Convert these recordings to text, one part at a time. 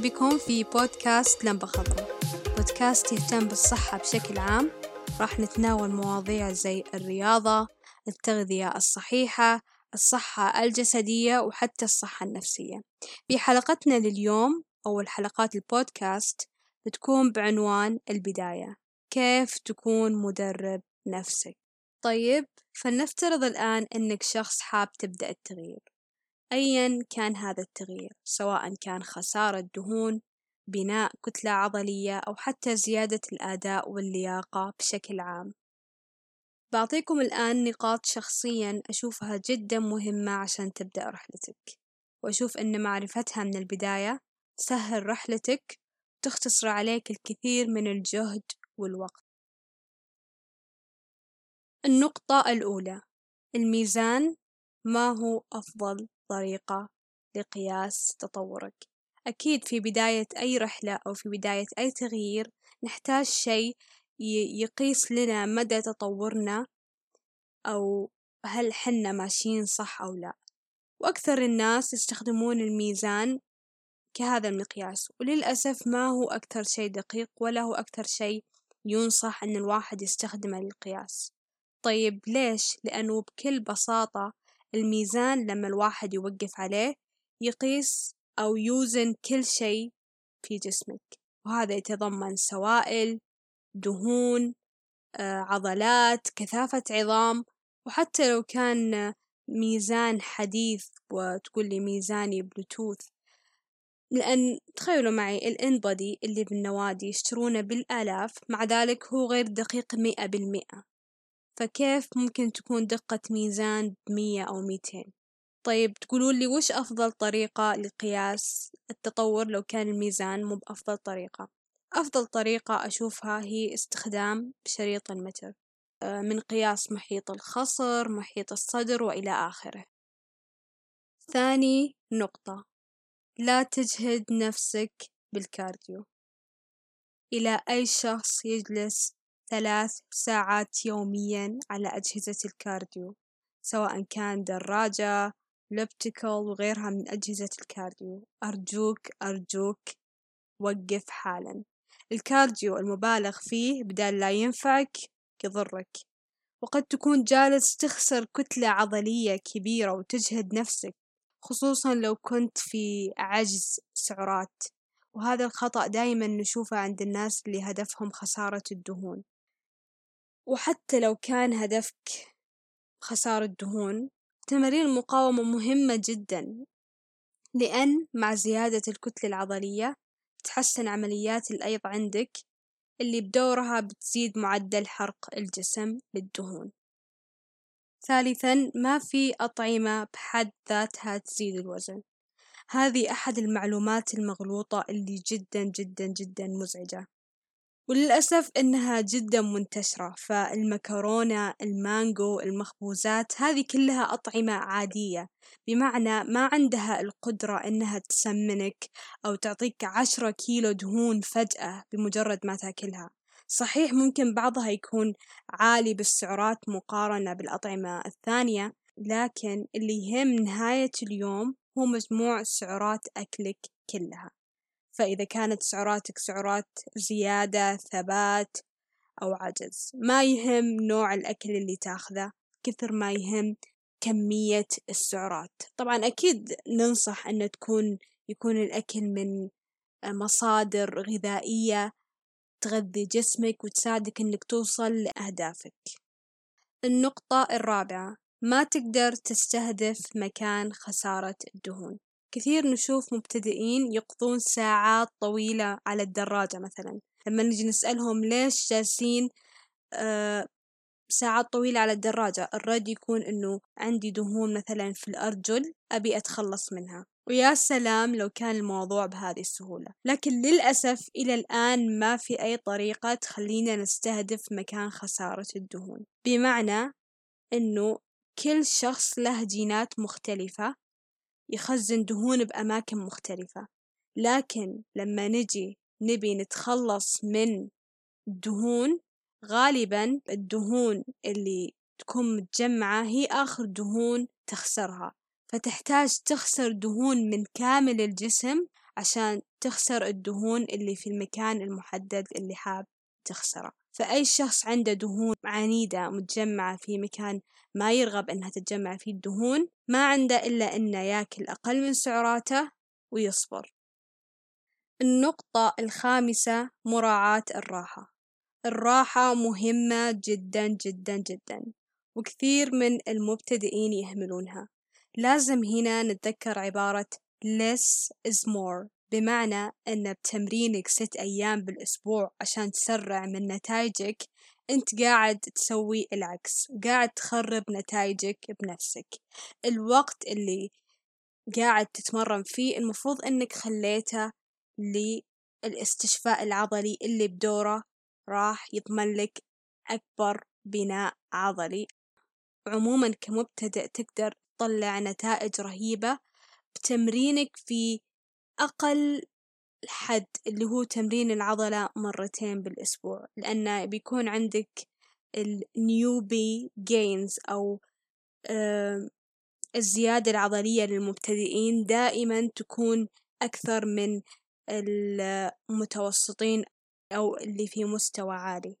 بكم في بودكاست لمبة خضراء بودكاست يهتم بالصحة بشكل عام. راح نتناول مواضيع زي الرياضة التغذية الصحيحة الصحة الجسدية وحتى الصحة النفسية. في حلقتنا لليوم أو الحلقات البودكاست بتكون بعنوان البداية. كيف تكون مدرب نفسك؟ طيب فلنفترض الآن أنك شخص حاب تبدأ التغيير. أيا كان هذا التغيير سواء كان خسارة دهون بناء كتلة عضلية أو حتى زيادة الأداء واللياقة بشكل عام. بعطيكم الآن نقاط شخصيا أشوفها جدا مهمة عشان تبدأ رحلتك وأشوف أن معرفتها من البداية تسهل رحلتك وتختصر عليك الكثير من الجهد والوقت. النقطة الأولى الميزان ما هو أفضل؟ طريقة لقياس تطورك. أكيد في بداية أي رحلة أو في بداية أي تغيير نحتاج شيء يقيس لنا مدى تطورنا أو هل حنا ماشيين صح أو لا. وأكثر الناس يستخدمون الميزان كهذا المقياس وللأسف ما هو أكثر شيء دقيق ولا هو أكثر شيء ينصح أن الواحد يستخدمه للقياس طيب ليش؟ لأنه بكل بساطة الميزان لما الواحد يوقف عليه يقيس أو يوزن كل شيء في جسمك. وهذا يتضمن سوائل دهون آه، عضلات كثافة عظام. وحتى لو كان ميزان حديث وتقول لي ميزاني بلوتوث. لأن تخيلوا معي الإنبادي اللي بالنوادي يشترونه بالآلاف مع ذلك هو غير دقيق مئة بالمئة. فكيف ممكن تكون دقة ميزان بمية أو ميتين؟ طيب تقولون لي وش أفضل طريقة لقياس التطور لو كان الميزان مو بأفضل طريقة؟ أفضل طريقة أشوفها هي استخدام شريط المتر آه، من قياس محيط الخصر محيط الصدر وإلى آخره. ثاني نقطة لا تجهد نفسك بال cardio. إلى أي شخص يجلس ثلاث ساعات يوميا على أجهزة ال cardio سواء كان دراجة elliptical وغيرها من أجهزة ال cardio. أرجوك أرجوك وقف حالا. ال cardio المبالغ فيه بدال لا ينفعك يضرك وقد تكون جالس تخسر كتلة عضلية كبيرة وتجهد نفسك خصوصا لو كنت في عجز سعرات. وهذا الخطأ دايما نشوفه عند الناس اللي هدفهم خسارة الدهون. وحتى لو كان هدفك خسارة دهون تمارين المقاومة مهمة جدا لأن مع زيادة الكتلة العضلية تحسن عمليات الأيض عندك اللي بدورها بتزيد معدل حرق الجسم للدهون. ثالثا ما في أطعمة بحد ذاتها تزيد الوزن. هذه أحد المعلومات المغلوطة اللي جدا جدا جدا مزعجة. وللأسف إنها جدا منتشرة فالمكرونة المانجو المخبوزات هذه كلها أطعمة عادية. بمعنى ما عندها القدرة إنها تسمنك أو تعطيك عشرة كيلو دهون فجأة بمجرد ما تاكلها. صحيح ممكن بعضها يكون عالي بالسعرات مقارنة بالأطعمة الثانية لكن اللي يهم نهاية اليوم هو مجموع سعرات أكلك كلها. فإذا كانت سعراتك سعرات زيادة ثبات أو عجز. ما يهم نوع الأكل اللي تاخذه كثر ما يهم كمية السعرات. طبعا أكيد ننصح أن تكون يكون الأكل من مصادر غذائية تغذي جسمك وتساعدك أنك توصل لأهدافك. النقطة الرابعة ما تقدر تستهدف مكان خسارة الدهون. كثير نشوف مبتدئين يقضون ساعات طويلة على الدراجة مثلا. لما نجي نسألهم ليش جالسين آه ساعات طويلة على الدراجة الرد يكون إنه عندي دهون مثلا في الأرجل أبي أتخلص منها. ويا سلام لو كان الموضوع بهذه السهولة. لكن للأسف إلى الآن ما في أي طريقة تخلينا نستهدف مكان خسارة الدهون. بمعنى إنه كل شخص له جينات مختلفة يخزن دهون بأماكن مختلفة. لكن لما نجي نبي نتخلص من الدهون غالبا الدهون اللي تكون متجمعة هي آخر دهون تخسرها. فتحتاج تخسر دهون من كامل الجسم عشان تخسر الدهون اللي في المكان المحدد اللي حاب تخسره. فأي شخص عنده دهون عنيدة متجمعة في مكان ما يرغب إنها تتجمع فيه الدهون ما عنده إلا إنه ياكل أقل من سعراته ويصبر. النقطة الخامسة مراعاة الراحة. الراحة مهمة جدا جدا جدا وكثير من المبتدئين يهملونها. لازم هنا نتذكر عبارة less is more. بمعنى أن بتمرينك ست أيام بالأسبوع عشان تسرع من نتائجك أنت قاعد تسوي العكس قاعد تخرب نتائجك بنفسك. الوقت اللي قاعد تتمرن فيه المفروض أنك خليته للاستشفاء العضلي اللي بدوره راح يضمن لك أكبر بناء عضلي. عموما كمبتدئ تقدر تطلع نتائج رهيبة. بتمرينك في أقل حد اللي هو تمرين العضلة مرتين بالأسبوع لأن بيكون عندك ال newbie gains أو الزيادة العضلية للمبتدئين دائما تكون أكثر من المتوسطين أو اللي في مستوى عالي.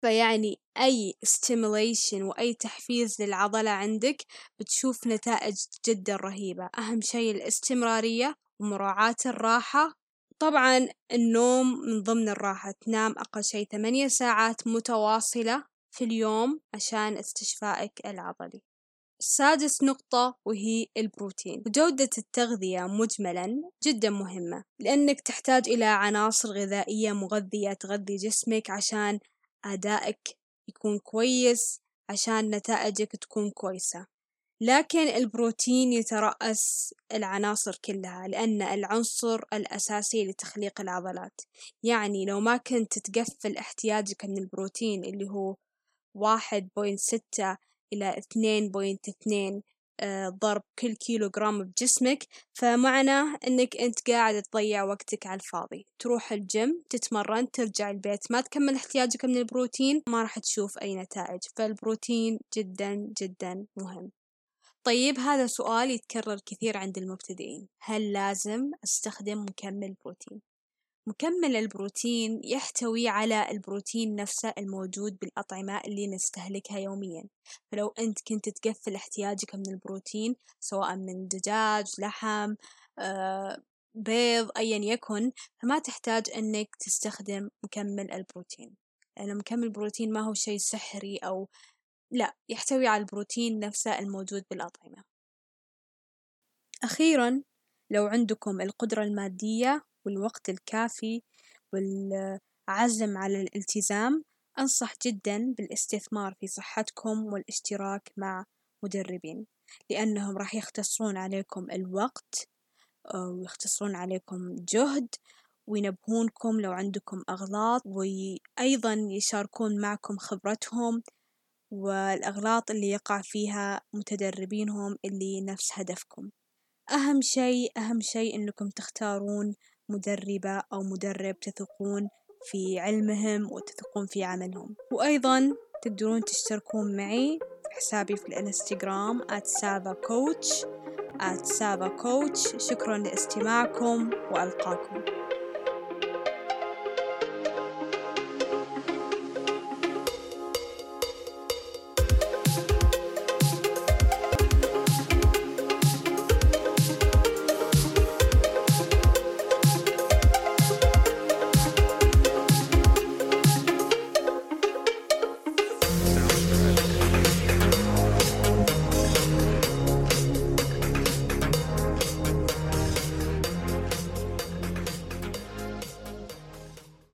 فيعني أي stimulation وأي تحفيز للعضلة عندك بتشوف نتائج جدا رهيبة. أهم شي الاستمرارية ومراعاة الراحة. طبعا النوم من ضمن الراحة تنام أقل شي ثمانية ساعات متواصلة في اليوم عشان استشفائك العضلي. سادس نقطة وهي البروتين. جودة التغذية مجملا جدا مهمة لأنك تحتاج إلى عناصر غذائية مغذية تغذي جسمك عشان أدائك يكون كويس عشان نتائجك تكون كويسة. لكن البروتين يترأس العناصر كلها لأن العنصر الأساسي لتخليق العضلات. يعني لو ما كنت تقفل احتياجك من البروتين اللي هو واحد point ستة إلى اثنين point اثنين آه، ضرب كل كيلو جرام بجسمك فمعناه إنك أنت قاعد تضيع وقتك على الفاضي. تروح الجيم تتمرن ترجع البيت ما تكمل احتياجك من البروتين ما راح تشوف أي نتائج. فالبروتين جدا جدا مهم. طيب هذا سؤال يتكرر كثير عند المبتدئين. هل لازم أستخدم مكمل بروتين؟ مكمل البروتين يحتوي على البروتين نفسه الموجود بالأطعمة اللي نستهلكها يوميا. فلو أنت كنت تقفل احتياجك من البروتين سواء من دجاج لحم آه، بيض أيا يكن فما تحتاج أنك تستخدم مكمل البروتين. لأن مكمل البروتين ما هو شيء سحري أو لا يحتوي على البروتين نفسه الموجود بالأطعمة. أخيرا لو عندكم القدرة المادية والوقت الكافي والعزم على الالتزام أنصح جدا بالاستثمار في صحتكم والاشتراك مع مدربين لأنهم راح يختصرون عليكم الوقت ويختصرون عليكم جهد وينبهونكم لو عندكم أغلاط وأيضا يشاركون معكم خبرتهم والأغلاط اللي يقع فيها متدربينهم اللي نفس هدفكم. أهم شيء أهم شيء إنكم تختارون مدربة أو مدرب تثقون في علمهم وتثقون في عملهم. وأيضا تقدرون تشتركون معي في حسابي في الإنستغرام @sava_coach @sava_coach شكرا لاستماعكم وألقاكم.